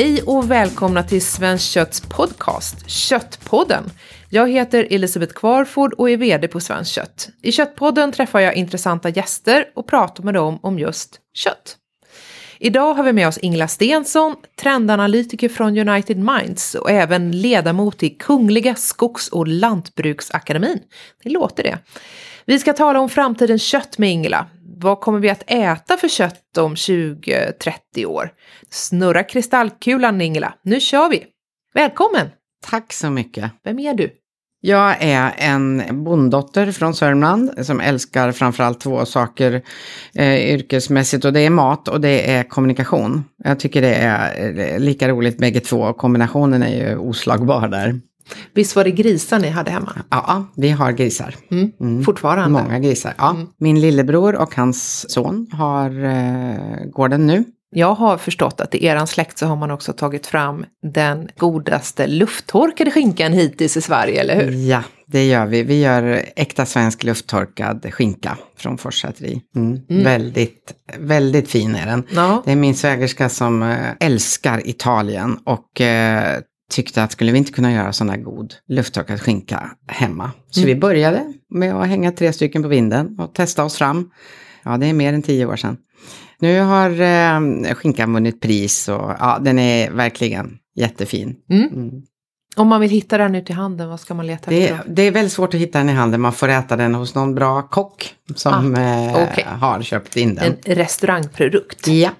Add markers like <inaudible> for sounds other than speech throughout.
Hej och välkomna till Svenskt Kötts podcast, Köttpodden. Jag heter Elisabeth Kvarford och är VD på Svenskt Kött. I Köttpodden träffar jag intressanta gäster och pratar med dem om just kött. Idag har vi med oss Ingela Stensson, trendanalytiker från United Minds och även ledamot i Kungliga Skogs och Lantbruksakademin. Det låter det. Vi ska tala om framtidens kött med Ingela. Vad kommer vi att äta för kött om 20-30 år? Snurra kristallkulan Ingela, nu kör vi! Välkommen! Tack så mycket. Vem är du? Jag är en bonddotter från Sörmland som älskar framförallt två saker eh, yrkesmässigt och det är mat och det är kommunikation. Jag tycker det är eh, lika roligt bägge två och kombinationen är ju oslagbar där. Visst var det grisar ni hade hemma? Ja, vi har grisar. Mm. Mm. Fortfarande? Många grisar, ja. Mm. Min lillebror och hans son har eh, gården nu. Jag har förstått att i eran släkt så har man också tagit fram den godaste lufttorkade skinkan hittills i Sverige, eller hur? Ja, det gör vi. Vi gör äkta svensk lufttorkad skinka från Forsäteri. Mm. Mm. Väldigt, väldigt fin är den. Ja. Det är min svägerska som äh, älskar Italien och äh, tyckte att skulle vi inte kunna göra sån här god lufttorkad skinka hemma? Så mm. vi började med att hänga tre stycken på vinden och testa oss fram. Ja, det är mer än tio år sedan. Nu har eh, skinkan vunnit pris och ja, den är verkligen jättefin. Mm. Mm. Om man vill hitta den ute i handeln, vad ska man leta det, efter? Det är väldigt svårt att hitta den i handeln. Man får äta den hos någon bra kock som ah, eh, okay. har köpt in den. En restaurangprodukt? Ja,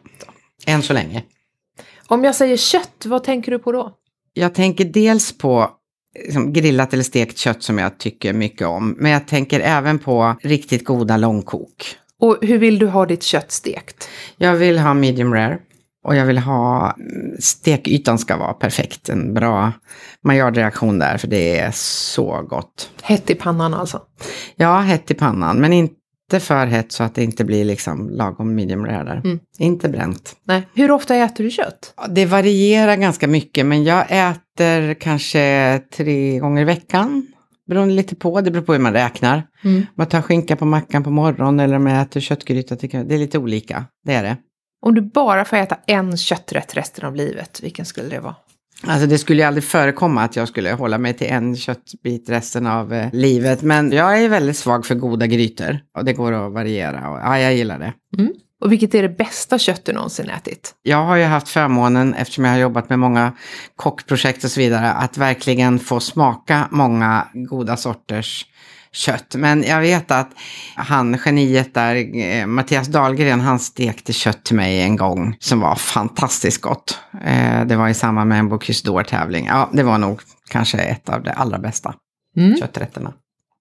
än så länge. Om jag säger kött, vad tänker du på då? Jag tänker dels på liksom, grillat eller stekt kött som jag tycker mycket om. Men jag tänker även på riktigt goda långkok. Och hur vill du ha ditt kött stekt? Jag vill ha medium rare. Och jag vill ha, stekytan ska vara perfekt, en bra maillardreaktion där, för det är så gott. Hett i pannan alltså? Ja, hett i pannan, men inte för hett så att det inte blir liksom lagom medium rare där. Mm. Inte bränt. Nej. Hur ofta äter du kött? Det varierar ganska mycket, men jag äter kanske tre gånger i veckan. Beroende lite på, det beror på hur man räknar. Mm. Man tar skinka på mackan på morgonen eller om jag äter köttgryta. Det är lite olika, det är det. Om du bara får äta en kötträtt resten av livet, vilken skulle det vara? Alltså det skulle ju aldrig förekomma att jag skulle hålla mig till en köttbit resten av eh, livet. Men jag är väldigt svag för goda grytor. Och det går att variera. Och, ja, jag gillar det. Mm. Och vilket är det bästa kött du någonsin ätit? Jag har ju haft förmånen, eftersom jag har jobbat med många kockprojekt och så vidare, att verkligen få smaka många goda sorters kött. Men jag vet att han, geniet där, eh, Mattias Dahlgren, han stekte kött till mig en gång som var fantastiskt gott. Eh, det var i samband med en Bocuse d'Or-tävling. Ja, det var nog kanske ett av de allra bästa mm. kötträtterna.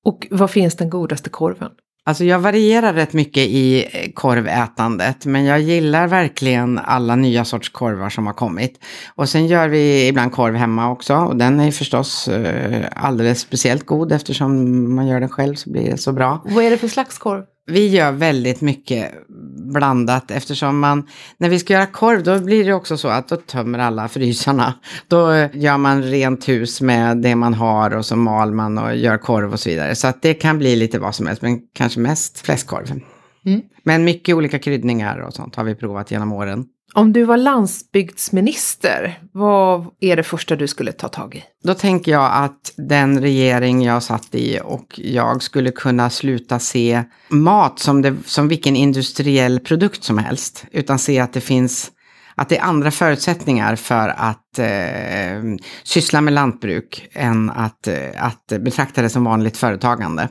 Och vad finns den godaste korven? Alltså jag varierar rätt mycket i eh, korvätandet, men jag gillar verkligen alla nya sorts korvar som har kommit. Och sen gör vi ibland korv hemma också och den är förstås eh, alldeles speciellt god eftersom man gör den själv så blir det så bra. Vad är det för slags korv? Vi gör väldigt mycket blandat eftersom man, när vi ska göra korv då blir det också så att då tömmer alla frysarna. Då gör man rent hus med det man har och så mal man och gör korv och så vidare. Så att det kan bli lite vad som helst, men kanske mest fläskkorv. Mm. Men mycket olika kryddningar och sånt har vi provat genom åren. Om du var landsbygdsminister, vad är det första du skulle ta tag i? Då tänker jag att den regering jag satt i och jag skulle kunna sluta se mat som, det, som vilken industriell produkt som helst, utan se att det finns att det är andra förutsättningar för att eh, syssla med lantbruk än att, eh, att betrakta det som vanligt företagande.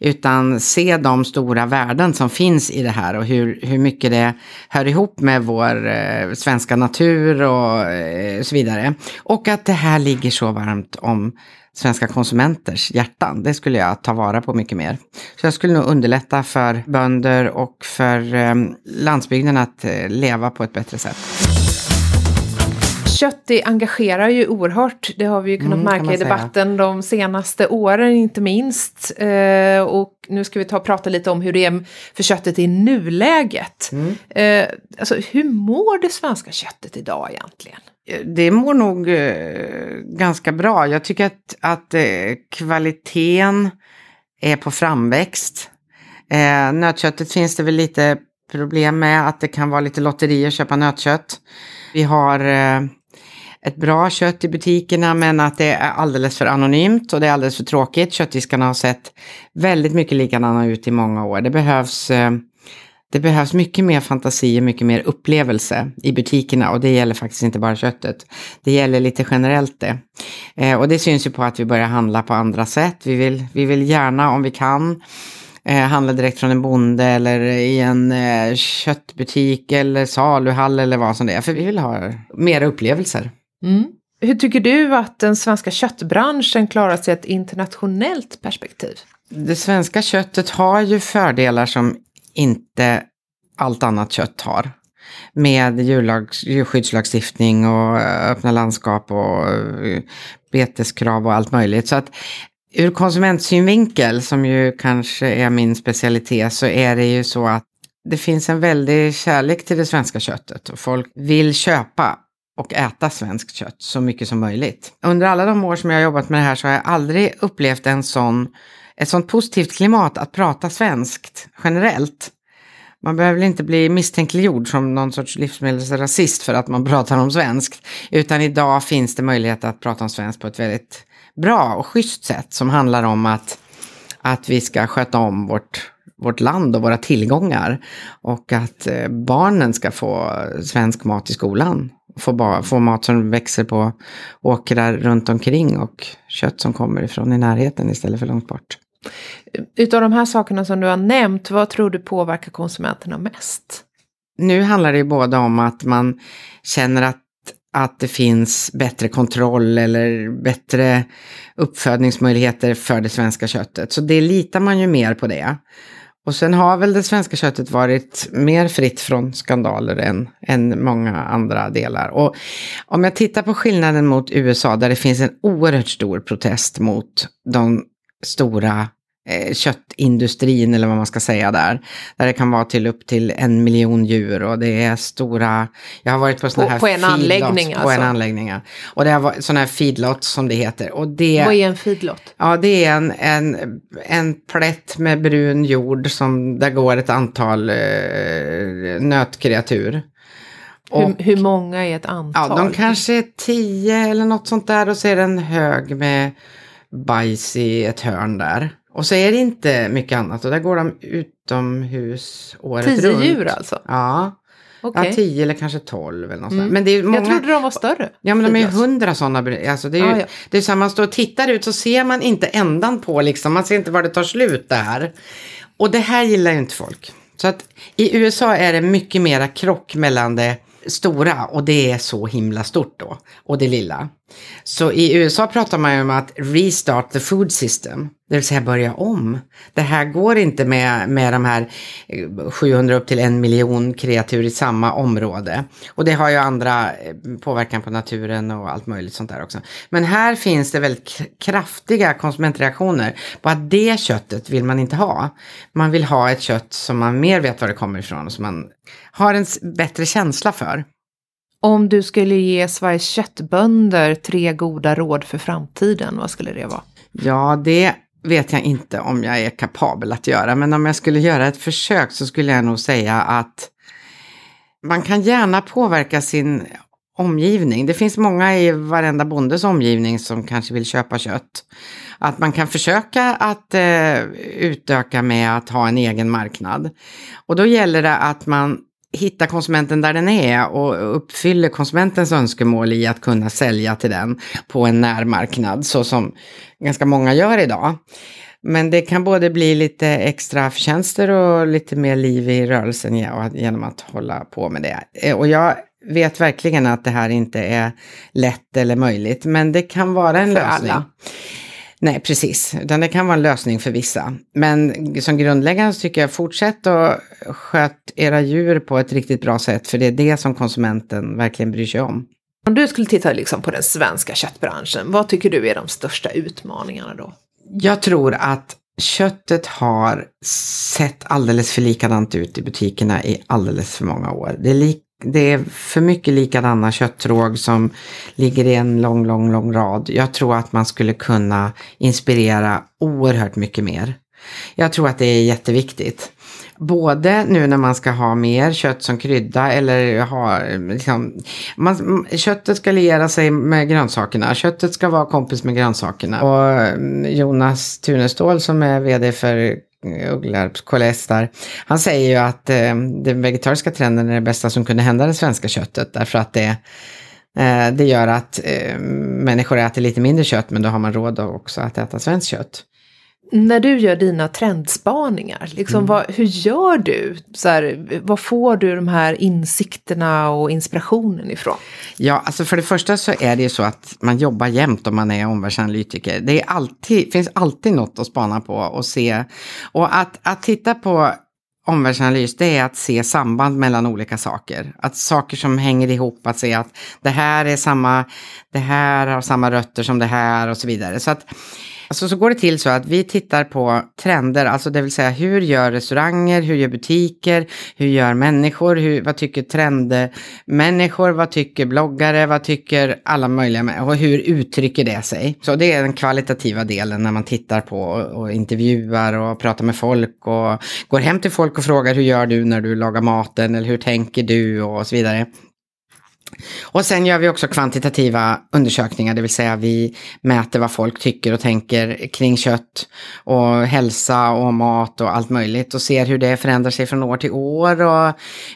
Utan se de stora värden som finns i det här och hur, hur mycket det hör ihop med vår eh, svenska natur och eh, så vidare. Och att det här ligger så varmt om svenska konsumenters hjärtan. Det skulle jag ta vara på mycket mer. Så jag skulle nog underlätta för bönder och för eh, landsbygden att eh, leva på ett bättre sätt. Kött det engagerar ju oerhört. Det har vi ju kunnat mm, märka i debatten säga. de senaste åren inte minst. Eh, och nu ska vi ta och prata lite om hur det är för köttet i nuläget. Mm. Eh, alltså hur mår det svenska köttet idag egentligen? Det mår nog eh, ganska bra. Jag tycker att, att eh, kvaliteten är på framväxt. Eh, nötköttet finns det väl lite problem med att det kan vara lite lotteri att köpa nötkött. Vi har eh, ett bra kött i butikerna men att det är alldeles för anonymt och det är alldeles för tråkigt. Köttdiskarna har sett väldigt mycket likadana ut i många år. Det behövs, eh, det behövs mycket mer fantasi och mycket mer upplevelse i butikerna och det gäller faktiskt inte bara köttet. Det gäller lite generellt det. Eh, och det syns ju på att vi börjar handla på andra sätt. Vi vill, vi vill gärna om vi kan eh, handla direkt från en bonde eller i en köttbutik eller saluhall eller vad som det är. För vi vill ha mer upplevelser. Mm. Hur tycker du att den svenska köttbranschen klarar sig i ett internationellt perspektiv? Det svenska köttet har ju fördelar som inte allt annat kött har. Med djurlags, djurskyddslagstiftning och eh, öppna landskap och eh, beteskrav och allt möjligt. Så att ur konsumentsynvinkel, som ju kanske är min specialitet, så är det ju så att det finns en väldig kärlek till det svenska köttet och folk vill köpa och äta svenskt kött så mycket som möjligt. Under alla de år som jag har jobbat med det här så har jag aldrig upplevt en sån, ett sånt positivt klimat att prata svenskt generellt. Man behöver inte bli misstänkliggjord som någon sorts livsmedelsrasist för att man pratar om svenskt. Utan idag finns det möjlighet att prata om svenskt på ett väldigt bra och schysst sätt som handlar om att, att vi ska sköta om vårt, vårt land och våra tillgångar. Och att eh, barnen ska få svensk mat i skolan. Få, få mat som växer på åkrar runt omkring och kött som kommer ifrån i närheten istället för långt bort. Utav de här sakerna som du har nämnt, vad tror du påverkar konsumenterna mest? Nu handlar det ju både om att man känner att att det finns bättre kontroll eller bättre uppfödningsmöjligheter för det svenska köttet. Så det litar man ju mer på det. Och sen har väl det svenska köttet varit mer fritt från skandaler än, än många andra delar. Och om jag tittar på skillnaden mot USA där det finns en oerhört stor protest mot de stora köttindustrin eller vad man ska säga där. Där det kan vara till upp till en miljon djur och det är stora, jag har varit på sådana här På en anläggning På alltså? en anläggning, ja. Och det har varit sådana här feedlots som det heter. Och det, Vad är en feedlot? Ja, det är en, en, en plätt med brun jord som där går ett antal eh, nötkreatur. hur, hur många är ett antal? Ja, de kanske är tio eller något sånt där och så är det en hög med bajs i ett hörn där. Och så är det inte mycket annat och där går de utomhus året Tio runt. djur alltså? Ja. Okej. ja, tio eller kanske tolv eller något. Mm. Men det är många... Jag trodde de var större. Ja men de är ju hundra sådana. Alltså det är ju Ja, ja. det är så här, man står och tittar ut så ser man inte ändan på liksom. Man ser inte var det tar slut där. Och det här gillar ju inte folk. Så att i USA är det mycket mera krock mellan det stora och det är så himla stort då. Och det lilla. Så i USA pratar man ju om att restart the food system. Det vill säga börja om. Det här går inte med, med de här eh, 700 upp till en miljon kreatur i samma område. Och det har ju andra eh, påverkan på naturen och allt möjligt sånt där också. Men här finns det väldigt kraftiga konsumentreaktioner på att det köttet vill man inte ha. Man vill ha ett kött som man mer vet var det kommer ifrån och som man har en bättre känsla för. Om du skulle ge Sveriges köttbönder tre goda råd för framtiden, vad skulle det vara? Ja, det vet jag inte om jag är kapabel att göra, men om jag skulle göra ett försök så skulle jag nog säga att man kan gärna påverka sin omgivning. Det finns många i varenda bondes omgivning som kanske vill köpa kött. Att man kan försöka att eh, utöka med att ha en egen marknad. Och då gäller det att man hittar konsumenten där den är och uppfyller konsumentens önskemål i att kunna sälja till den på en närmarknad så som ganska många gör idag. Men det kan både bli lite extra förtjänster och lite mer liv i rörelsen genom att hålla på med det. Eh, Och jag vet verkligen att det här inte är lätt eller möjligt, men det kan vara en För lösning. alla. Nej, precis. Utan det kan vara en lösning för vissa. Men som grundläggande så tycker jag fortsätt att sköt era djur på ett riktigt bra sätt. För det är det som konsumenten verkligen bryr sig om. Om du skulle titta liksom på den svenska köttbranschen, vad tycker du är de största utmaningarna då? Jag tror att köttet har sett alldeles för likadant ut i butikerna i alldeles för många år. Det är, lik, det är för mycket likadana köttråg som ligger i en lång, lång, lång rad. Jag tror att man skulle kunna inspirera oerhört mycket mer. Jag tror att det är jätteviktigt. Både nu när man ska ha mer kött som krydda eller ha, liksom, man, köttet ska liera sig med grönsakerna. Köttet ska vara kompis med grönsakerna. Och mm, Jonas Tunestål som är vd för Ugglarps KLS där. Han säger ju att eh, den vegetariska trenden är det bästa som kunde hända det svenska köttet därför att det, eh, det gör att eh, människor äter lite mindre kött men då har man råd också att äta svenskt kött. När du gör dina trendspaningar, liksom mm. vad, hur gör du? Så här, vad får du de här insikterna och inspirationen ifrån? Ja, alltså för det första så är det ju så att man jobbar jämt om man är omvärldsanalytiker. Det är alltid, finns alltid något att spana på och se. Och att, att titta på omvärldsanalys, det är att se samband mellan olika saker. Att saker som hänger ihop, att se att det här är samma, det här har samma rötter som det här och så vidare. Så att Alltså så går det till så att vi tittar på trender, alltså det vill säga hur gör restauranger, hur gör butiker, hur gör människor, hur, vad tycker trendmänniskor, vad tycker bloggare, vad tycker alla möjliga och hur uttrycker det sig? Så det är den kvalitativa delen när man tittar på och, och intervjuar och pratar med folk och går hem till folk och frågar hur gör du när du lagar maten eller hur tänker du och så vidare. Och sen gör vi också kvantitativa undersökningar, det vill säga vi mäter vad folk tycker och tänker kring kött och hälsa och mat och allt möjligt och ser hur det förändrar sig från år till år och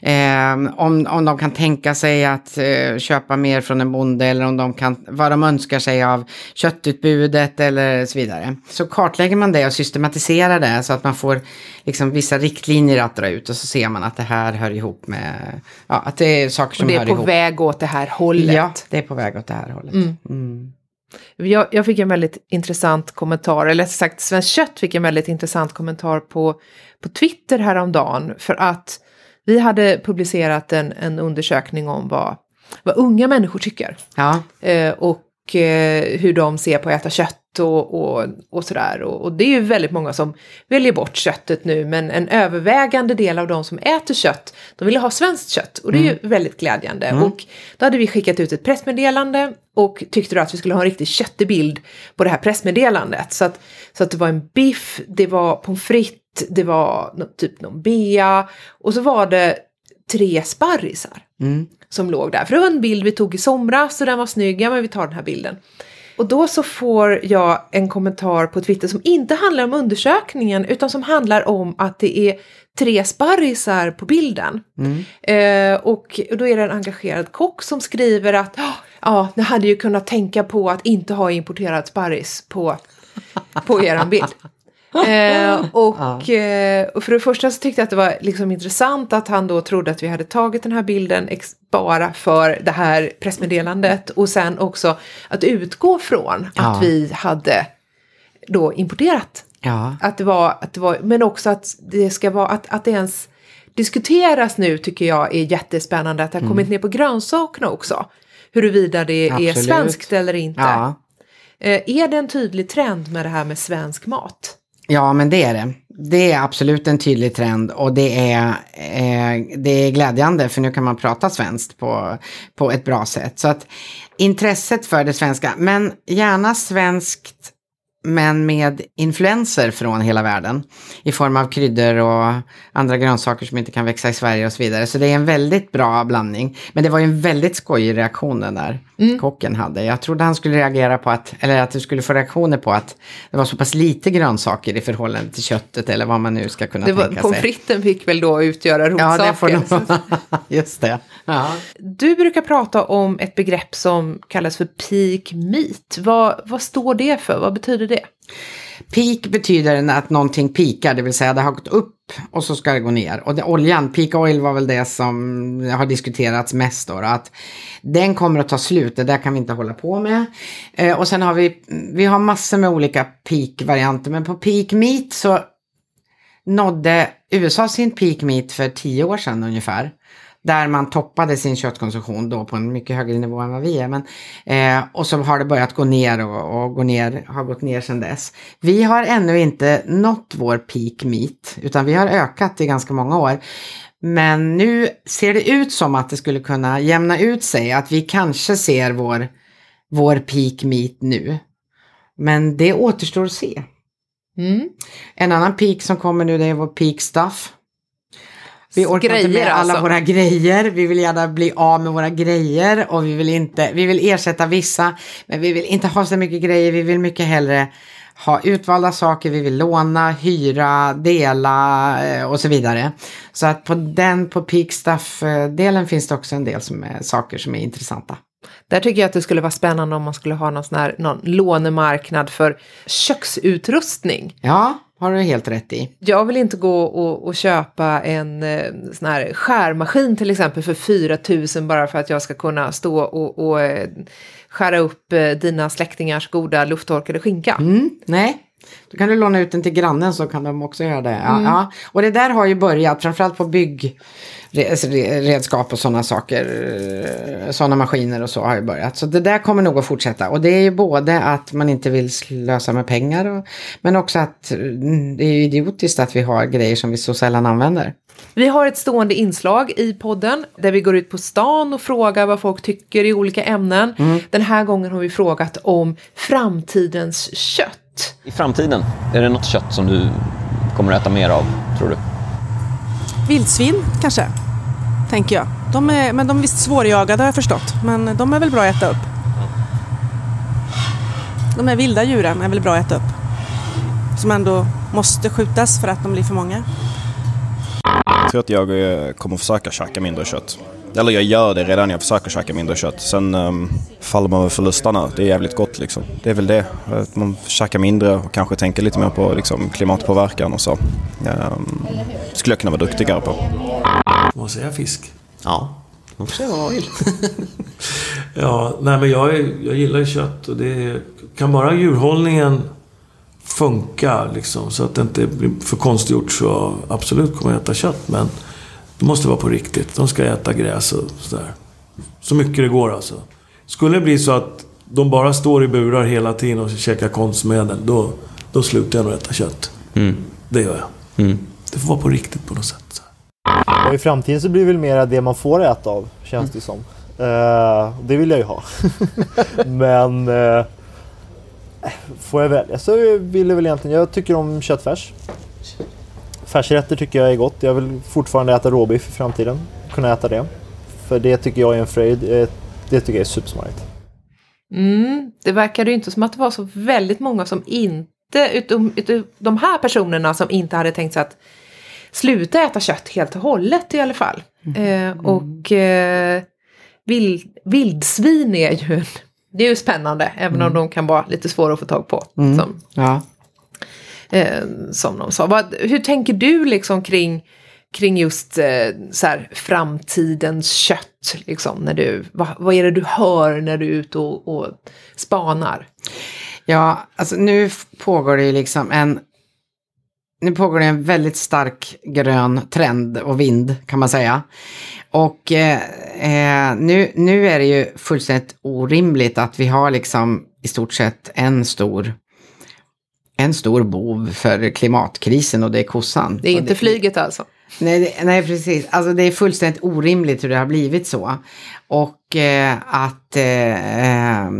eh, om, om de kan tänka sig att eh, köpa mer från en bonde eller om de kan, vad de önskar sig av köttutbudet eller så vidare. Så kartlägger man det och systematiserar det så att man får liksom vissa riktlinjer att dra ut och så ser man att det här hör ihop med, ja, att det är saker som hör ihop. Och det är på väg åt det här hållet. Ja, det är på väg åt det här hållet. Mm. Mm. Jag, jag, fick en väldigt intressant kommentar, eller sagt Svenskt Kött fick en väldigt intressant kommentar på, på Twitter häromdagen. För att vi hade publicerat en, en undersökning om vad, vad unga människor tycker. Ja. Eh, och eh, hur de ser på att äta kött och, och, och sådär. Och, och, det är ju väldigt många som väljer bort köttet nu, men en övervägande del av de som äter kött, de vill ha svenskt kött. Och det är mm. ju väldigt glädjande. Mm. Och då hade vi skickat ut ett pressmeddelande och tyckte då att vi skulle ha en riktigt köttig bild på det här pressmeddelandet. Så att, så att det var en biff, det var pommes frites, det var typ någon bea och så var det tre sparrisar mm. som låg där. För det var en bild vi tog i somras och den var snygg, ja men vi tar den här bilden. Och då så får jag en kommentar på Twitter som inte handlar om undersökningen utan som handlar om att det är tre sparrisar på bilden. Mm. Eh, och då är det en engagerad kock som skriver att ja, ni hade ju kunnat tänka på att inte ha importerad sparris på, på eran bild. Eh, <laughs> och, ja. eh, och för det första så tyckte jag att det var liksom intressant att han då trodde att vi hade tagit den här bilden bara för det här pressmeddelandet och sen också att utgå från ja. att vi hade då importerat. Ja. Att det var, att det var, men också att det ska vara, att, att det ens diskuteras nu tycker jag är jättespännande. Att det har mm. kommit ner på grönsakerna också. Huruvida det Absolut. är svenskt eller inte. Ja. Eh, är det en tydlig trend med det här med svensk mat? Ja, men det är det. Det är absolut en tydlig trend och det är, eh, det är glädjande för nu kan man prata svenskt på, på ett bra sätt. Så att intresset för det svenska, men gärna svenskt men med influenser från hela världen i form av kryddor och andra grönsaker som inte kan växa i Sverige och så vidare. Så det är en väldigt bra blandning. Men det var ju en väldigt skojig reaktion den där mm. kocken hade. Jag trodde han skulle reagera på att, eller att du skulle få reaktioner på att det var så pass lite grönsaker i förhållande till köttet eller vad man nu ska kunna det var, tänka sig. Pommes fritesen fick väl då utgöra rotsaken. Ja, det får nog, <laughs> just det. Ja. Du brukar prata om ett begrepp som kallas för peak meat. Vad, vad står det för? Vad betyder det? Peak betyder att någonting pikar, det vill säga det har gått upp och så ska det gå ner. Och det, oljan, peak oil var väl det som har diskuterats mest då, då, att den kommer att ta slut, det där kan vi inte hålla på med. Eh, och sen har vi, vi har massor med olika peak-varianter, men på peak meat så nådde USA sin peak meat för tio år sedan ungefär där man toppade sin köttkonsumtion då på en mycket högre nivå än vad vi är. Men, eh, och så har det börjat gå ner och, och gå ner, har gått ner sedan dess. Vi har ännu inte nått vår peak meat utan vi har ökat i ganska många år. Men nu ser det ut som att det skulle kunna jämna ut sig, att vi kanske ser vår, vår peak meat nu. Men det återstår att se. Mm. En annan peak som kommer nu det är vår peak stuff. Vi orkar inte grejer med alla alltså. våra grejer. Vi vill gärna bli av med våra grejer och vi vill inte, vi vill ersätta vissa, men vi vill inte ha så mycket grejer. Vi vill mycket hellre ha utvalda saker, vi vill låna, hyra, dela eh, och så vidare. Så att på den, på peak stuff-delen finns det också en del som är saker som är intressanta. Där tycker jag att det skulle vara spännande om man skulle ha någon, sån här, någon lånemarknad för köksutrustning. Ja, har du helt rätt i. Jag vill inte gå och, och köpa en eh, sån här skärmaskin till exempel för 4 000 bara för att jag ska kunna stå och, och eh, skära upp eh, dina släktingars goda lufttorkade skinka. Mm, nej, då kan du låna ut den till grannen så kan de också göra det. Ja, ja. Och det där har ju börjat, framförallt på byggredskap och sådana saker, eh, sådana maskiner och så har ju börjat. Så det där kommer nog att fortsätta. Och det är ju både att man inte vill slösa med pengar, och, men också att mm, det är ju idiotiskt att vi har grejer som vi så sällan använder. Vi har ett stående inslag i podden där vi går ut på stan och frågar vad folk tycker i olika ämnen. Den här gången har vi frågat om framtidens kött. I framtiden, är det något kött som du kommer att äta mer av, tror du? Vildsvin kanske, tänker jag. De är, men de är visst svårjagade har jag förstått. Men de är väl bra att äta upp. De här vilda djuren är väl bra att äta upp. Som ändå måste skjutas för att de blir för många. Jag tror att jag eh, kommer försöka käka mindre kött. Eller jag gör det redan, jag försöker käka mindre kött. Sen um, faller man för lustarna. Det är jävligt gott liksom. Det är väl det. Att man käkar mindre och kanske tänker lite mer på liksom, klimatpåverkan och så. Um, skulle jag kunna vara duktigare på. Vad säger jag? Fisk? Ja, man får se vad man vill. <laughs> Ja, nej men jag, är, jag gillar ju kött och det kan bara djurhållningen funka liksom så att det inte blir för konstgjort så absolut kommer jag äta kött men det måste vara på riktigt. De ska äta gräs och sådär. Så mycket det går alltså. Skulle det bli så att de bara står i burar hela tiden och käkar konstmedel då, då slutar jag nog äta kött. Det gör jag. Det får vara på riktigt på något sätt. Så. Ja, I framtiden så blir det väl mer det man får äta av, känns det som. Eh, det vill jag ju ha. <laughs> Men eh, får jag välja så vill jag väl egentligen, jag tycker om köttfärs. Färsrätter tycker jag är gott. Jag vill fortfarande äta råbiff i framtiden. Kunna äta det. För det tycker jag är en fröjd. Eh, Det tycker jag är supersmarrigt. Mm, det verkade ju inte som att det var så väldigt många som inte, utom, utom de här personerna som inte hade tänkt sig att sluta äta kött helt och hållet i alla fall. Eh, och eh, vild, vildsvin är ju, det är ju spännande, även om de kan vara lite svåra att få tag på. Som, Ja eh, som de sa. Vad, hur tänker du liksom kring, kring just eh, så här, framtidens kött? Liksom, när du, vad, vad är det du hör när du är ute och, och spanar? Ja, alltså nu pågår det ju liksom en nu pågår det en väldigt stark grön trend och vind kan man säga. Och eh, eh nu, nu är det ju fullständigt orimligt att vi har liksom i stort sett en stor en stor bov för klimatkrisen och det är kossan. Det är inte flyget alltså? Nej, det, nej, precis. Alltså det är fullständigt orimligt hur det har blivit så. Och eh, att eh, eh,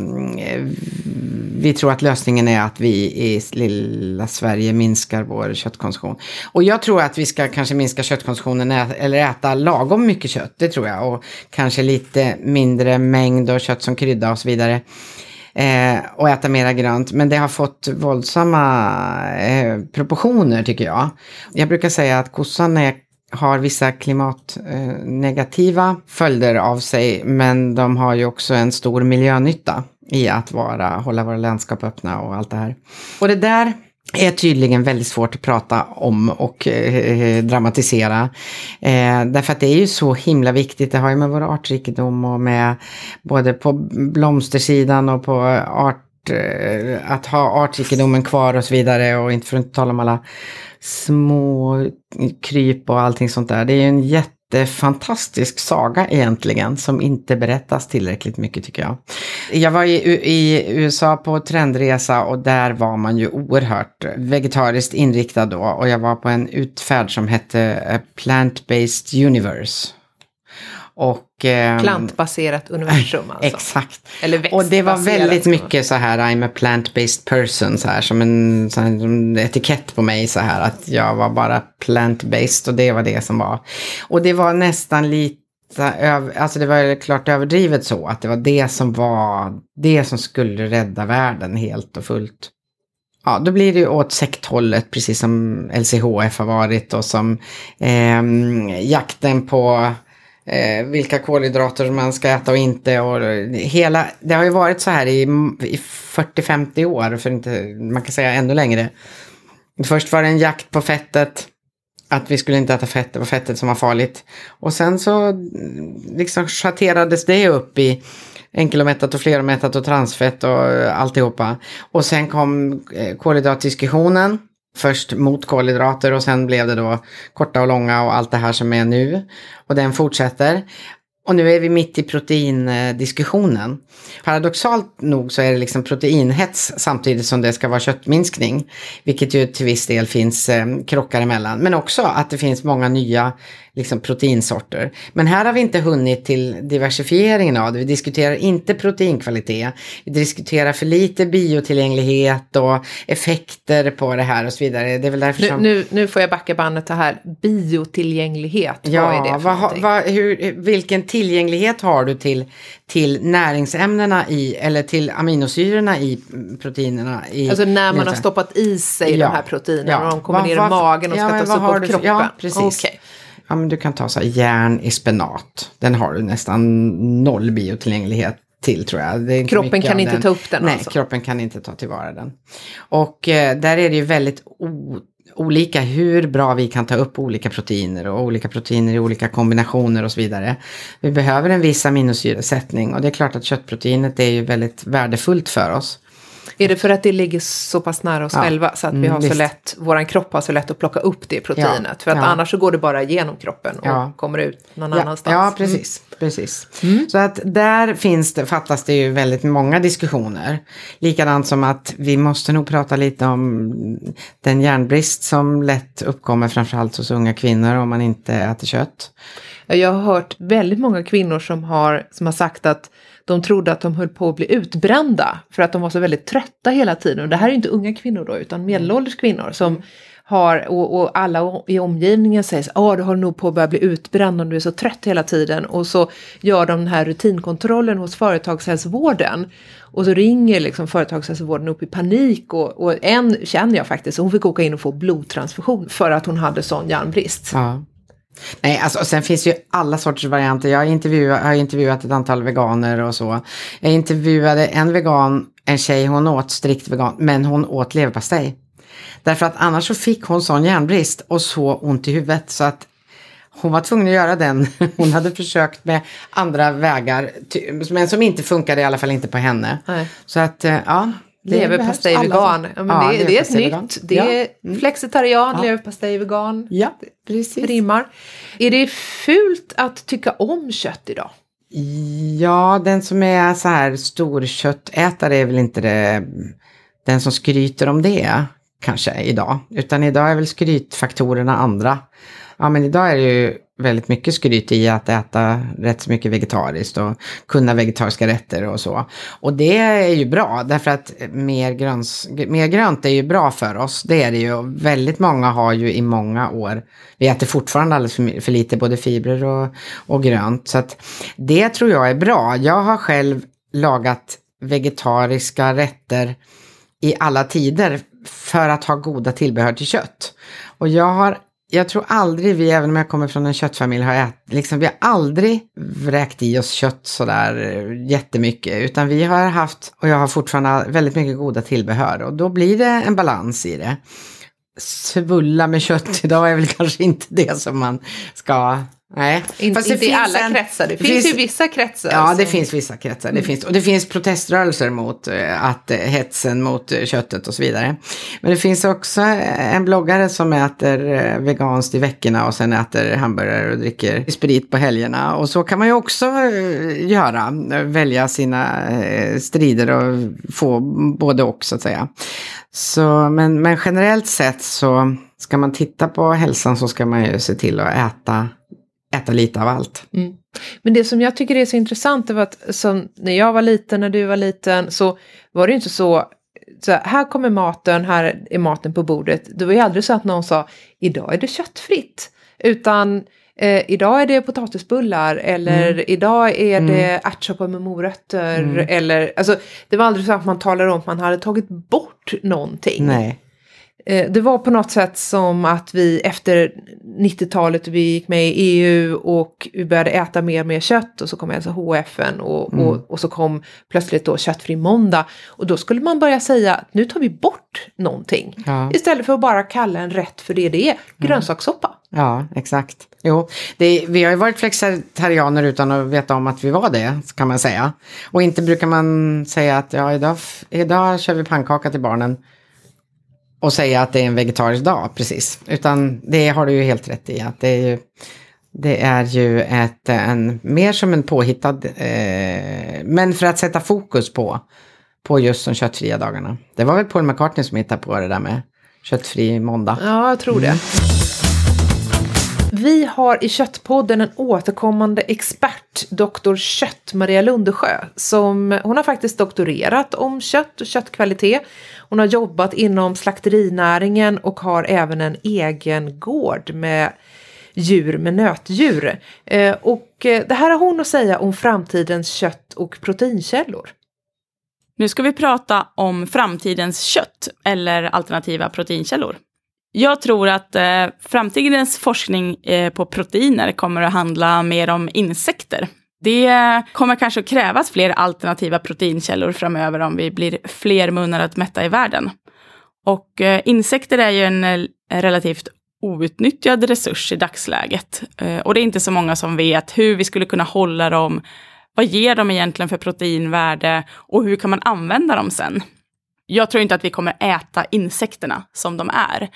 vi tror att lösningen är att vi i lilla Sverige minskar vår köttkonsumtion. Och jag tror att vi ska kanske minska köttkonsumtionen eller äta lagom mycket kött, det tror jag. Och kanske lite mindre mängd och kött som krydda och så vidare. Eh, och äta mera grönt. Men det har fått våldsamma eh, proportioner tycker jag. Jag brukar säga att kossan är, har vissa klimatnegativa eh, följder av sig. Men de har ju också en stor miljönytta i att vara, hålla våra landskap öppna och allt det här. Och det där är tydligen väldigt svårt att prata om och eh, eh, dramatisera. Eh, därför att det är ju så himla viktigt. Det har ju med vår artrikedom och med både på blomstersidan och på art, eh, att ha artrikedomen kvar och så vidare. Och inte för att inte tala om alla små kryp och allting sånt där. Det är ju en jättefantastisk saga egentligen som inte berättas tillräckligt mycket tycker jag. Jag var i, i USA på trendresa och där var man ju oerhört vegetariskt inriktad då och jag var på en utfärd som hette Plant-Based Universe. Och, ehm, Plantbaserat universum <laughs> alltså. Exakt. Eller Och det var växtbaserat. väldigt mycket så här, I'm a plant-based person, så här, som en, så här, en etikett på mig, så här, att jag var bara plant-based och det var det som var. Och det var nästan lite, alltså det var klart överdrivet så, att det var det som var, det som skulle rädda världen helt och fullt. Ja, då blir det ju åt sekthållet, precis som LCHF har varit och som ehm, jakten på eh, vilka kolhydrater man ska äta och inte. Och hela, det har ju varit så här i, i 40-50 år, för inte, man kan säga ännu längre. Först var det en jakt på fettet, att vi skulle inte äta fett, det var fettet som var farligt. Och sen så liksom schatterades det upp i enkelomättat och fleromättat och transfett och eh, alltihopa. Och sen kom eh, kolhydratdiskussionen. Först mot kolhydrater och sen blev det då korta och långa och allt det här som är nu. Och den fortsätter. Och nu är vi mitt i proteindiskussionen. Paradoxalt nog så är det liksom proteinhets samtidigt som det ska vara köttminskning. Vilket ju till viss del finns eh, krockar emellan. Men också att det finns många nya liksom, proteinsorter. Men här har vi inte hunnit till diversifieringen av det. Vi diskuterar inte proteinkvalitet. Vi diskuterar för lite biotillgänglighet och effekter på det här och så vidare. Det är väl därför Nu, som... nu, nu får jag backa bandet här. Biotillgänglighet, vad är Ja, det för vad, vad, hur, vilken tillgänglighet har du till, till näringsämnena i, eller till aminosyrorna i proteinerna? I, Alltså när man har i- stoppat i sig Ja. de här proteinerna Ja. och de kommer Vad- ner i vad- magen och ja, ska tas upp av kroppen. ja, precis. Okej. Ja, men du kan ta så här, järn i spenat. Den har du nästan noll biotillgänglighet till tror jag. Kroppen kan inte ta upp den Nej, alltså? kroppen kan inte ta tillvara den. Och eh, där är det ju väldigt o- olika hur bra vi kan ta upp olika proteiner och olika proteiner i olika kombinationer och så vidare. Vi behöver en viss aminosyresättning och det är klart att köttproteinet är ju väldigt värdefullt för oss. Är det för att det ligger så pass nära oss Ja. själva så att vi Mm, har så visst. lätt, våran kropp har så lätt att plocka upp det proteinet? Ja, För att ja. annars så går det bara genom kroppen och kommer ut någon annanstans. ja precis. precis. Mm. Så att där finns det, fattas det ju väldigt många diskussioner. Likadant som att vi måste nog prata lite om den järnbrist som lätt uppkommer framförallt hos unga kvinnor om man inte äter kött. Ja, Jag har hört väldigt många kvinnor som har, som har sagt att de trodde att de höll på att bli utbrända för att de var så väldigt trötta hela tiden. Och det här är inte unga kvinnor då, utan medelålders kvinnor som har, och, och alla i omgivningen säger så ah, du håller nog på att börja bli utbränd om du är så trött hela tiden. Och så gör de den här rutinkontrollen hos företagshälsovården. Och så ringer liksom företagshälsovården upp i panik och, och en känner jag faktiskt, hon fick åka in och få blodtransfusion för att hon hade sån järnbrist. Ja. Nej, alltså, sen finns ju alla sorters varianter. Jag har, intervjuat, har intervjuat ett antal veganer och så. Jag intervjuade en vegan, en tjej, hon åt strikt vegan, men hon åt leverpastej. Därför att annars så fick hon sån järnbrist och så ont i huvudet så att hon var tvungen att göra den. <laughs> Hon hade försökt med andra vägar, men som inte funkade, i alla fall inte på henne. Nej. Så att, eh, ja. Leverpastej vegan. Ja, men det, det är ett nytt. Det Ja. är flexitarian, Ja. leverpastej vegan. Ja, precis. Rimmar. Är det fult att tycka om kött idag? Ja, den som är så här stor köttätare är väl inte det, den som skryter om det kanske idag. Utan idag är väl skrytfaktorerna andra. Ja, men idag är det ju väldigt mycket skryt i att äta rätt så mycket vegetariskt och kunna vegetariska rätter och så. Och det är ju bra därför att mer, gröns, mer grönt är ju bra för oss. Det är det ju. Och Väldigt många har ju i många år, vi äter fortfarande alldeles för, för lite både fibrer och, och grönt. Så att det tror jag är bra. Jag har själv lagat vegetariska rätter i alla tider för att ha goda tillbehör till kött. Och jag har, jag tror aldrig vi, även om jag kommer från en köttfamilj, har ätit, liksom, vi har aldrig vräkt i oss kött sådär eh, jättemycket, utan vi har haft, och jag har fortfarande väldigt mycket goda tillbehör och då blir det en balans i det. Svulla med kött <laughs> idag är väl kanske inte det som man ska Nej, In, Fast inte i alla en- kretsar. Det, finns, finns- ju vissa kretsar. Ja, det som- finns vissa kretsar. Det finns, och det finns proteströrelser mot eh, att eh, hetsen mot eh, köttet och så vidare. Men det finns också en bloggare som äter veganskt i veckorna och sen äter hamburgare och dricker sprit på helgerna. Och så kan man ju också göra, välja sina strider och få både och så att säga. Så, men, men generellt sett så ska man titta på hälsan så ska man ju se till att äta äta lite av allt. Men det som jag tycker är så intressant är att som när jag var liten, när du var liten, så var det inte så, så här, kommer maten, här är maten på bordet. Det var ju aldrig så att någon sa, idag är det köttfritt. Utan eh, idag är det potatisbullar eller idag är det ärtsoppa med morötter. Eller, alltså, det var aldrig så att man talade om att man hade tagit bort någonting. Nej. Eh, Det var på något sätt som att vi efter 90-talet, vi gick med i EU och vi började äta mer och mer kött och så kom alltså HFN och, och, och så kom plötsligt då köttfri måndag. Och då skulle man börja säga att nu tar vi bort någonting. Ja. Istället för att bara kalla en rätt för det det är, grönsakssoppa. Ja, exakt. Jo, det, vi har ju varit flexitarianer utan att veta om att vi var det, kan man säga. Och inte brukar man säga att ja, idag, idag kör vi pannkaka till barnen och säga att det är en vegetarisk dag, precis. Utan det har du ju helt rätt i, att det är ju, det är ju ett, en, mer som en påhittad, eh, men för att sätta fokus på, på just de köttfria dagarna. Det var väl Paul McCartney som hittade på det där med köttfri måndag. Ja, jag tror det. Vi har i Köttpodden en återkommande expert, doktor Kött, Maria Lundesjö. Som, hon har faktiskt doktorerat om kött och köttkvalitet. Hon har jobbat inom slakterinäringen och har även en egen gård med djur med nötdjur. Eh, och eh, det här har hon att säga om framtidens kött och proteinkällor. Nu ska vi prata om framtidens kött eller alternativa proteinkällor. Jag tror att eh, framtidens forskning eh, på proteiner kommer att handla mer om insekter. Det eh, kommer kanske att krävas fler alternativa proteinkällor framöver om vi blir fler munnar att mätta i världen. Och eh, insekter är ju en eh, relativt outnyttjad resurs i dagsläget. Eh, och det är inte så många som vet hur vi skulle kunna hålla dem, vad ger de egentligen för proteinvärde och hur kan man använda dem sen? Jag tror inte att vi kommer äta insekterna som de är.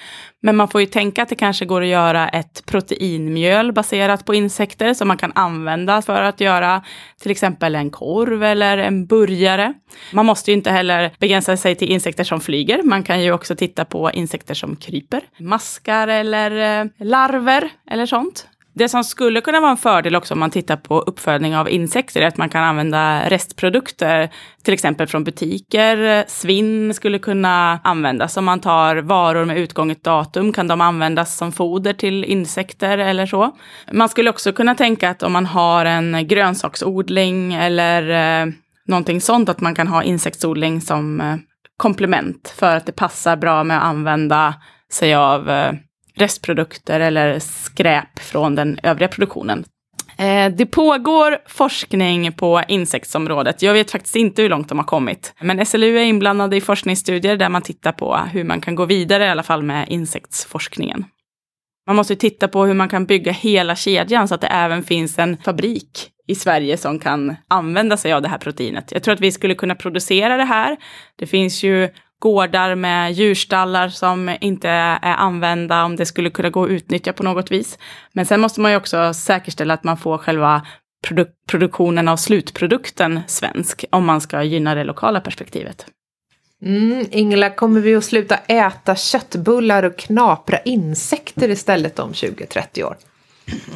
Men man får ju tänka att det kanske går att göra ett proteinmjöl baserat på insekter som man kan använda för att göra till exempel en korv eller en burgare. Man måste ju inte heller begränsa sig till insekter som flyger. Man kan ju också titta på insekter som kryper, maskar eller eh, larver eller sånt. Det som skulle kunna vara en fördel också om man tittar på uppfödning av insekter är att man kan använda restprodukter, till exempel från butiker. Svinn skulle kunna användas. Om man tar varor med utgånget datum kan de användas som foder till insekter eller så. Man skulle också kunna tänka att om man har en grönsaksodling eller eh, någonting sånt, att man kan ha insektsodling som eh, komplement för att det passar bra med att använda sig av eh, restprodukter eller skräp från den övriga produktionen. Eh, det pågår forskning på insektsområdet. Jag vet faktiskt inte hur långt de har kommit. Men SLU är inblandade i forskningsstudier där man tittar på hur man kan gå vidare i alla fall med insektsforskningen. Man måste titta på hur man kan bygga hela kedjan så att det även finns en fabrik i Sverige som kan använda sig av det här proteinet. Jag tror att vi skulle kunna producera det här. Det finns ju gårdar med djurstallar som inte är använda om det skulle kunna gå att utnyttja på något vis. Men sen måste man ju också säkerställa att man får själva produ produktionen av slutprodukten svensk om man ska gynna det lokala perspektivet. Mm, Ingela, kommer vi att sluta äta köttbullar och knapra insekter istället om 20-30 år?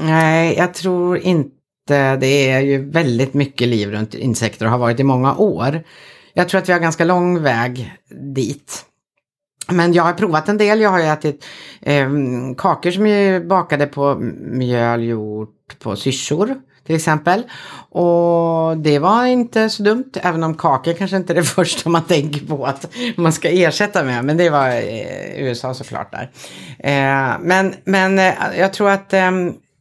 Nej, jag tror inte. Det är ju väldigt mycket liv runt insekter och har varit i många år. Jag tror att vi har ganska lång väg dit. Men jag har provat en del. Jag har ju ätit eh, kakor som är bakade på mjöl gjort på syrsor till exempel. Och det var inte så dumt, även om kakor kanske inte är det <laughs> första man tänker på att man ska ersätta med. Men det var eh, USA såklart där. Eh, men men eh, jag tror att eh,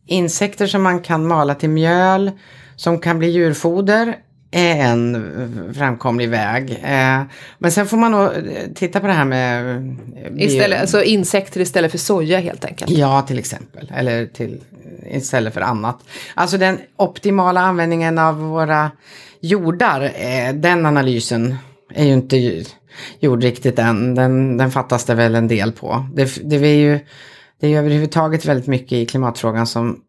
insekter som man kan mala till mjöl, som kan bli djurfoder, är en framkomlig väg. Eh, men sen får man nog eh, titta på det här med... eh, bio- Istället, alltså insekter istället för soja helt enkelt. Ja, till exempel. Eller till, istället för annat. Alltså den optimala användningen av våra jordar, den analysen är ju inte gjord riktigt än. Den, den fattas det väl en del på. Det, det, är ju, det är ju överhuvudtaget väldigt mycket i klimatfrågan som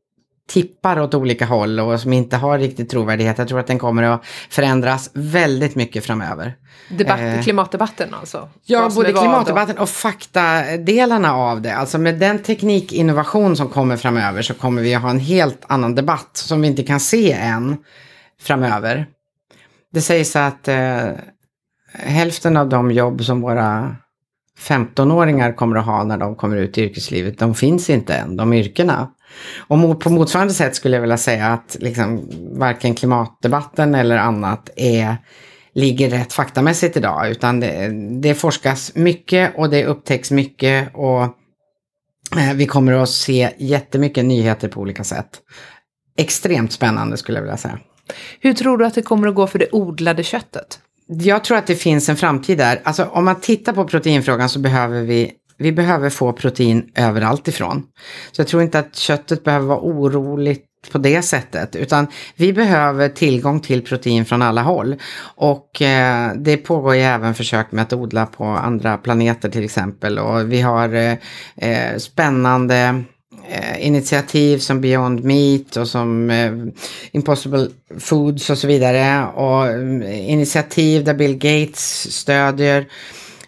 tippar åt olika håll och som inte har riktigt trovärdighet. Jag tror att den kommer att förändras väldigt mycket framöver. Debatt, Eh, klimatdebatten alltså? Ja, både klimatdebatten och faktadelarna av det. Alltså med den teknikinnovation som kommer framöver så kommer vi att ha en helt annan debatt som vi inte kan se än framöver. Det sägs att eh, hälften av de jobb som våra 15-åringar kommer att ha när de kommer ut i yrkeslivet, de finns inte än, de yrkena. Och på motsvarande sätt skulle jag vilja säga att liksom, varken klimatdebatten eller annat är, ligger rätt faktamässigt idag, utan det, det forskas mycket och det upptäcks mycket och eh, vi kommer att se jättemycket nyheter på olika sätt. Extremt spännande skulle jag vilja säga. Hur tror du att det kommer att gå för det odlade köttet? Jag tror att det finns en framtid där. Alltså om man tittar på proteinfrågan så behöver vi vi behöver få protein överallt ifrån. Så jag tror inte att köttet behöver vara oroligt på det sättet, utan vi behöver tillgång till protein från alla håll. Och eh, det pågår ju även försök med att odla på andra planeter till exempel. Och vi har eh, eh spännande eh, initiativ som Beyond Meat och som eh, Impossible Foods och så vidare. Och mm, initiativ där Bill Gates stödjer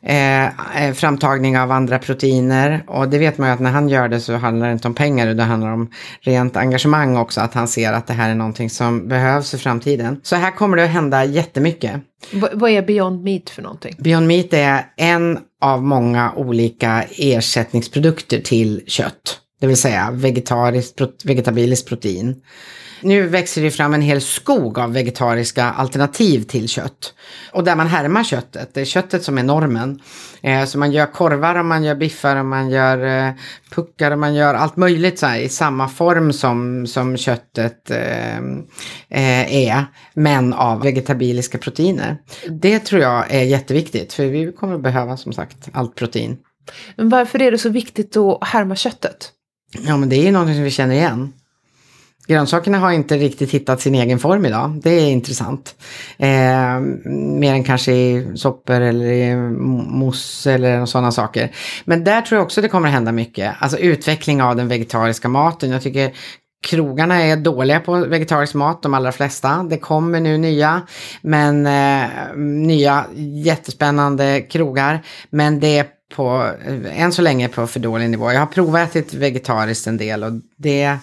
eh, eh, framtagning av andra proteiner. Och det vet man ju att när han gör det så handlar det inte om pengar utan det handlar om rent engagemang också. Att han ser att det här är någonting som behövs i framtiden. Så här kommer det att hända jättemycket. V- vad är Beyond Meat för någonting? Beyond Meat är en av många olika ersättningsprodukter till kött. Det vill säga vegetariskt, vegetabiliskt protein. Nu växer det fram en hel skog av vegetariska alternativ till kött. Och där man härmar köttet. Det är köttet som är normen. Eh, så man gör korvar och man gör biffar och man gör eh, puckar och man gör allt möjligt så här, i samma form som, som köttet eh, är. Men av vegetabiliska proteiner. Det tror jag är jätteviktigt. För vi kommer att behöva som sagt allt protein. Men varför är det så viktigt att härma köttet? Ja men det är ju någonting som vi känner igen. Grönsakerna har inte riktigt hittat sin egen form idag. Det är intressant. Eh, mer än kanske i soppor eller i mousse eller sådana saker. Men där tror jag också det kommer att hända mycket. Alltså utveckling av den vegetariska maten. Jag tycker Krogarna är dåliga på vegetarisk mat, de allra flesta. Det kommer nu nya, men eh, nya jättespännande krogar. Men det är på, än så länge på för dålig nivå. Jag har provat ätit vegetariskt en del och det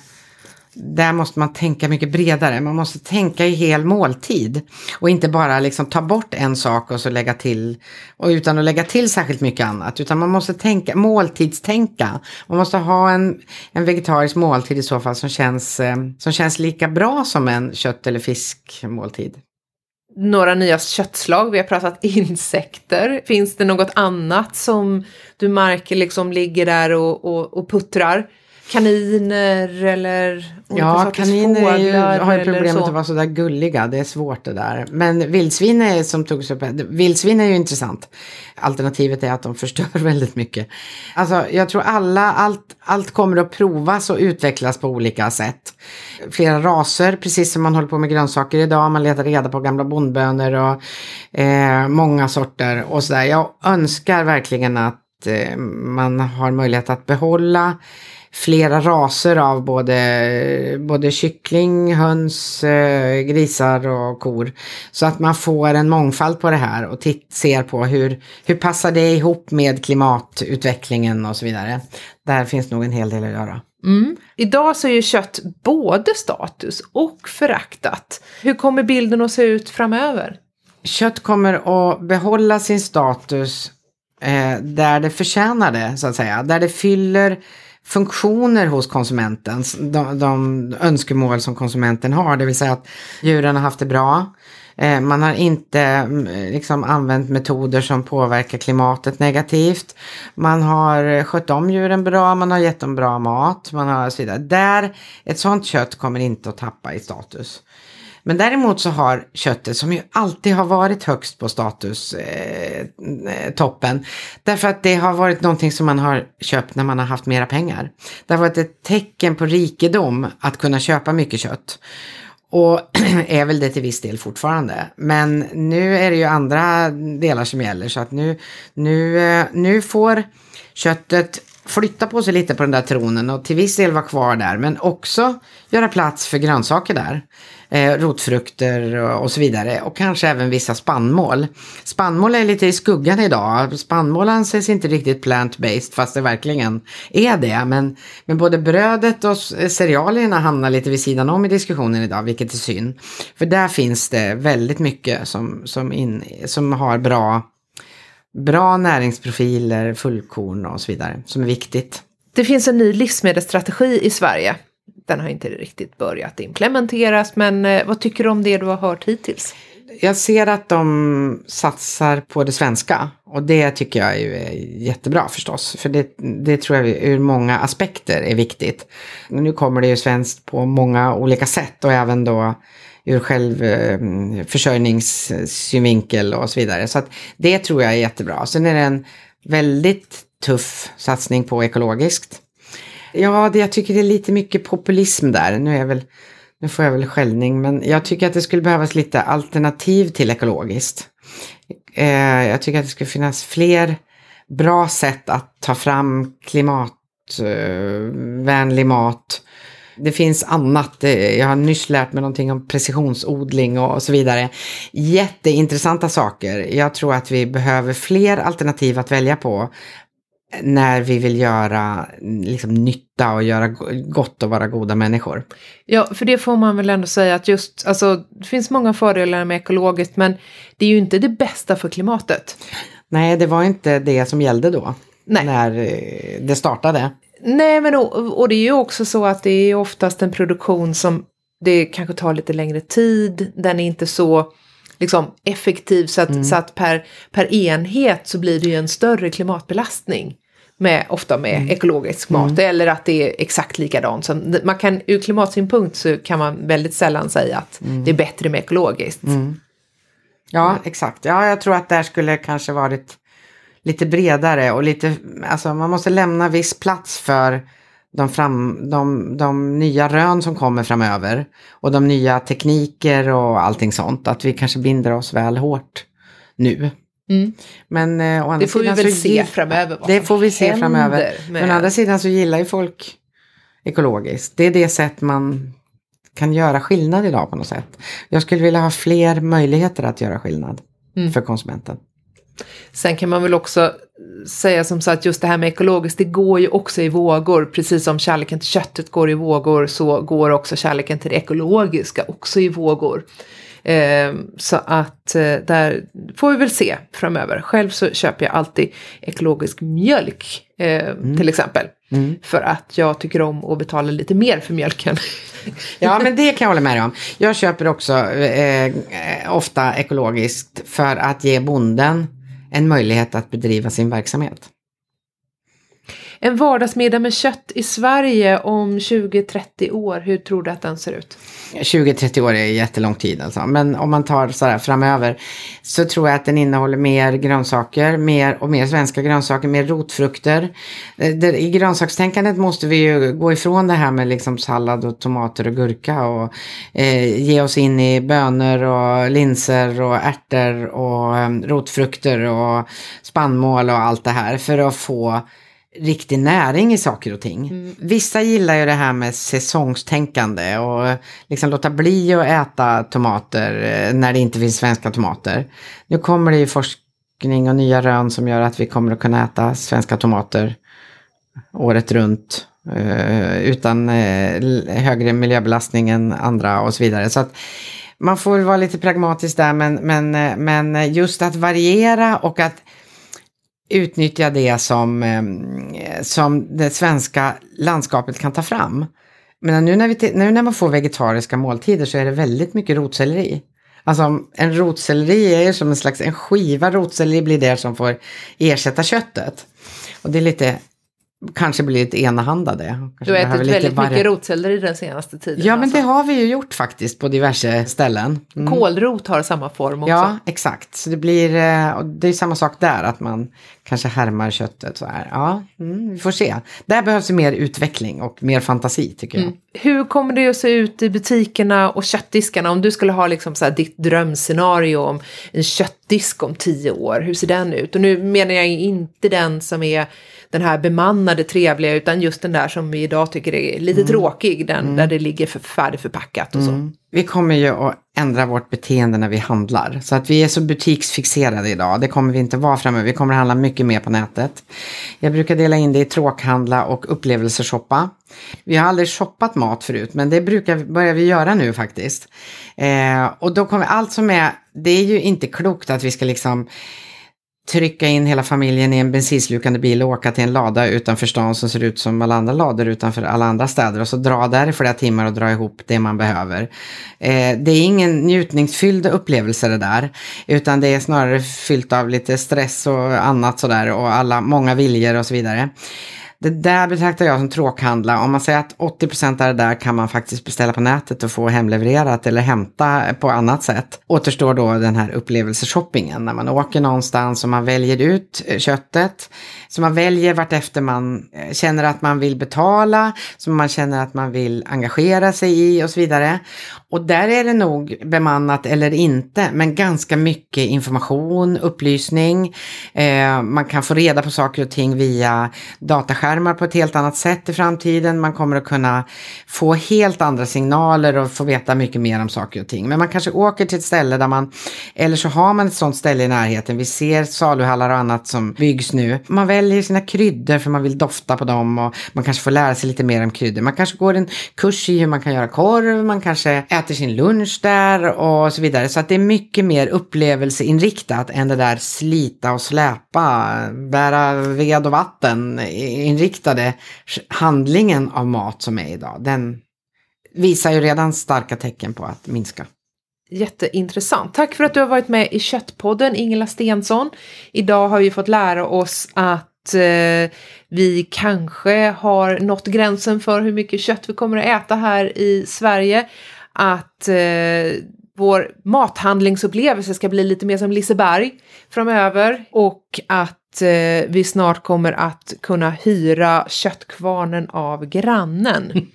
där måste man tänka mycket bredare. Man måste tänka i hel måltid. Och inte bara liksom ta bort en sak och så lägga till. Och utan att lägga till särskilt mycket annat. Utan man måste tänka, måltidstänka. Man måste ha en, en vegetarisk måltid i så fall som känns, eh, som känns lika bra som en kött eller fiskmåltid. Några nya köttslag, vi har pratat insekter. Finns det något annat som du märker liksom ligger där och, och, och puttrar? Kaniner eller olika Ja, kaniner är ju, har ju problemet att vara sådär gulliga. Det är svårt det där. Men vildsvin är som togs upp. Vildsvin är ju intressant. Alternativet är att de förstör <laughs> väldigt mycket. Alltså jag tror alla, allt, allt kommer att provas och utvecklas på olika sätt. Flera raser, precis som man håller på med grönsaker idag. Man letar reda på gamla bondbönor och eh, många sorter och sådär. Jag önskar verkligen att eh, man har möjlighet att behålla flera raser av både, både kyckling, höns, eh, grisar och kor. Så att man får en mångfald på det här och titt, ser på hur, hur passar det ihop med klimatutvecklingen och så vidare. Där finns nog en hel del att göra. Mm. Idag så är ju kött både status och föraktat. Hur kommer bilden att se ut framöver? Kött kommer att behålla sin status eh, där det förtjänar det, så att säga. Där det fyller funktioner hos konsumenten, de, de önskemål som konsumenten har, det vill säga att djuren har haft det bra. Eh, man har inte mm, liksom använt metoder som påverkar klimatet negativt. Man har skött om djuren bra, man har gett dem bra mat, man har så vidare. Där, ett sånt kött kommer inte att tappa i status. Men däremot så har köttet, som ju alltid har varit högst på statustoppen, eh, eh, toppen, därför att det har varit någonting som man har köpt när man har haft mera pengar. Det har varit ett tecken på rikedom att kunna köpa mycket kött. Och <clears throat> är väl det till viss del fortfarande. Men nu är det ju andra delar som gäller så att nu, nu, eh, nu får köttet flytta på sig lite på den där tronen och till viss del vara kvar där. Men också göra plats för grönsaker där. Eh, rotfrukter och, och så vidare. Och kanske även vissa spannmål. Spannmål är lite i skuggan idag. Spannmål anses inte riktigt plant-based fast det verkligen är det. Men, men både brödet och cerealerna hamnar lite vid sidan om i diskussionen idag, vilket är synd. För där finns det väldigt mycket som, som, in, som har bra bra näringsprofiler, fullkorn och så vidare, som är viktigt. Det finns en ny livsmedelsstrategi i Sverige. Den har inte riktigt börjat implementeras, men eh, vad tycker du om det du har hört hittills? Jag ser att de satsar på det svenska och det tycker jag är jättebra förstås. För det, det tror jag ur många aspekter är viktigt. Nu kommer det ju svenskt på många olika sätt och även då ur självförsörjningssynvinkel eh, och så vidare. Så att det tror jag är jättebra. Sen är det en väldigt tuff satsning på ekologiskt. Ja, det, jag tycker det är lite mycket populism där. Nu, är väl, nu får jag väl skällning, men jag tycker att det skulle behövas lite alternativ till ekologiskt. Eh, jag tycker att det skulle finnas fler bra sätt att ta fram klimatvänlig eh, mat det finns annat. Jag har nyss lärt mig någonting om precisionsodling och så vidare. Jätteintressanta saker. Jag tror att vi behöver fler alternativ att välja på när vi vill göra liksom, nytta och göra gott och vara goda människor. Ja, för det får man väl ändå säga att just, alltså det finns många fördelar med ekologiskt men det är ju inte det bästa för klimatet. Nej, det var inte det som gällde då. Nej. När eh, det startade. Nej, men och, och det är ju också så att det är oftast en produktion som det kanske tar lite längre tid. Den är inte så liksom, effektiv så att, mm. så att per, per enhet så blir det ju en större klimatbelastning. Med, ofta med mm. ekologisk mat mm. eller att det är exakt likadant. Så man kan, ur klimatsynpunkt så kan man väldigt sällan säga att mm. det är bättre med ekologiskt. Mm. Ja, exakt. Ja, jag tror att där skulle kanske varit lite bredare och lite, alltså man måste lämna viss plats för de, fram, de, de nya rön som kommer framöver och de nya tekniker och allting sånt. Att vi kanske binder oss väl hårt nu. Mm. Men eh, det får vi väl se framöver. det får vi se framöver. Men å andra sidan så gillar ju folk ekologiskt. Det är det sätt man kan göra skillnad idag på något sätt. Jag skulle vilja ha fler möjligheter att göra skillnad mm. för konsumenten. Sen kan man väl också säga som så att just det här med ekologiskt, det går ju också i vågor. Precis som kärleken till köttet går i vågor så går också kärleken till det ekologiska också i vågor. Eh, så att eh, där får vi väl se framöver. Själv så köper jag alltid ekologisk mjölk eh, mm. till exempel. Mm. För att jag tycker om att betala lite mer för mjölken. <laughs> ja, men det kan jag hålla med om. Jag köper också eh, ofta ekologiskt för att ge bonden en möjlighet att bedriva sin verksamhet. En vardagsmiddag med kött i Sverige om 20-30 år, hur tror du att den ser ut? 20-30 år är jättelång tid alltså. Men om man tar sådär framöver så tror jag att den innehåller mer grönsaker mer och mer svenska grönsaker, mer rotfrukter. Eh, I grönsakstänkandet måste vi ju gå ifrån det här med liksom sallad och tomater och gurka och eh, ge oss in i bönor och linser och ärtor och eh, rotfrukter och spannmål och allt det här för att få riktig näring i saker och ting. Mm. Vissa gillar ju det här med säsongstänkande och liksom låta bli att äta tomater eh, när det inte finns svenska tomater. Nu kommer det ju forskning och nya rön som gör att vi kommer att kunna äta svenska tomater året runt uh, utan uh, högre miljöbelastning än andra och så vidare. Så att man får vara lite pragmatisk där men, men, men just att variera och att utnyttja det som, ehm, som det svenska landskapet kan ta fram. Men nu när, vi, nu när man får vegetariska måltider så är det väldigt mycket rotselleri. Alltså en rotselleri är ju som en slags en skiva rotselleri blir det som får ersätta köttet. Och det är lite kanske blir lite enahanda det. Kanske du har ätit väldigt varje... mycket rotselleri den senaste tiden. Ja, alltså. men det har vi ju gjort faktiskt på diverse ställen. Mm. Kålrot har samma form också. Ja, exakt. Så det blir, eh, det är samma sak där, att man kanske härmar köttet så här. Ja, mm, vi får se. Där behövs det mer utveckling och mer fantasi tycker jag. Mm. Hur kommer det att se ut i butikerna och köttdiskarna om du skulle ha liksom så ditt drömscenario om en köttdisk om tio år? Hur ser den ut? Och nu menar jag inte den som är den här bemannade trevliga utan just den där som vi idag tycker är lite Mm. tråkig, den där det ligger för färdigförpackat och så. Vi kommer ju att ändra vårt beteende när vi handlar. Så att vi är så butiksfixerade idag. Det kommer vi inte vara framöver. Vi kommer att handla mycket mer på nätet. Jag brukar dela in det i tråkhandla och upplevelseshoppa. Vi har aldrig shoppat mat förut, men det brukar börjar vi göra nu faktiskt. Eh, och då kommer allt som är, det är ju inte klokt att vi ska liksom trycka in hela familjen i en bensinslukande bil och åka till en lada utanför stan som ser ut som alla andra lador utanför alla andra städer och så dra där i flera timmar och dra ihop det man behöver. Eh, det är ingen njutningsfylld upplevelse det där, utan det är snarare fyllt av lite stress och annat sådär och alla, många viljor och så vidare. Det där betraktar jag som tråkhandla. Om man säger att 80 procent av det där kan man faktiskt beställa på nätet och få hemlevererat eller hämta på annat sätt. Återstår då den här upplevelseshoppingen när man åker någonstans och man väljer ut eh, köttet. Så man väljer vartefter man eh, känner att man vill betala, som man känner att man vill engagera sig i och så vidare. Och där är det nog bemannat eller inte, men ganska mycket information, upplysning. Eh, man kan få reda på saker och ting via dataskärmar på ett helt annat sätt i framtiden. Man kommer att kunna få helt andra signaler och få veta mycket mer om saker och ting. Men man kanske åker till ett ställe där man, eller så har man ett sånt ställe i närheten. Vi ser saluhallar och annat som byggs nu. Man väljer sina kryddor för man vill dofta på dem och man kanske får lära sig lite mer om kryddor. Man kanske går en kurs i hur man kan göra korv, man kanske äter sin lunch där och så vidare. Så att det är mycket mer upplevelseinriktat än det där slita och släpa, bära ved och vatten inriktade handlingen av mat som är idag. Den visar ju redan starka tecken på att minska. Jätteintressant. Tack för att du har varit med i Köttpodden, Ingela Stensson. Idag har vi fått lära oss att eh, vi kanske har nått gränsen för hur mycket kött vi kommer att äta här i Sverige. Att eh, vår mathandlingsupplevelse ska bli lite mer som Liseberg framöver och att eh, vi snart kommer att kunna hyra köttkvarnen av grannen. <laughs>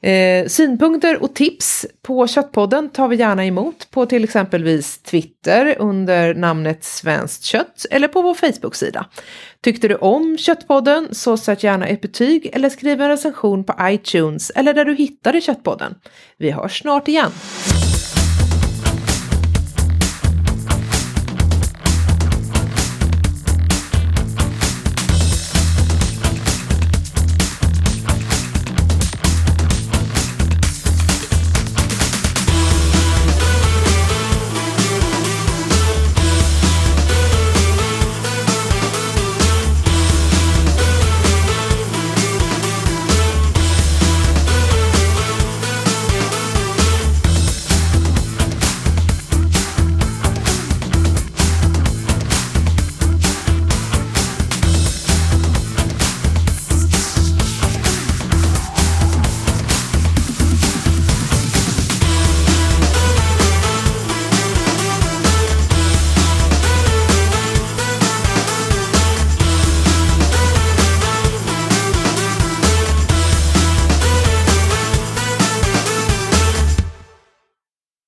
Eh, synpunkter och tips på Köttpodden tar vi gärna emot på till exempelvis Twitter under namnet Svenskt Kött eller på vår Facebook-sida. Tyckte du om Köttpodden så sätt gärna ett betyg eller skriv en recension på iTunes eller där du hittade Köttpodden. Vi hörs snart igen.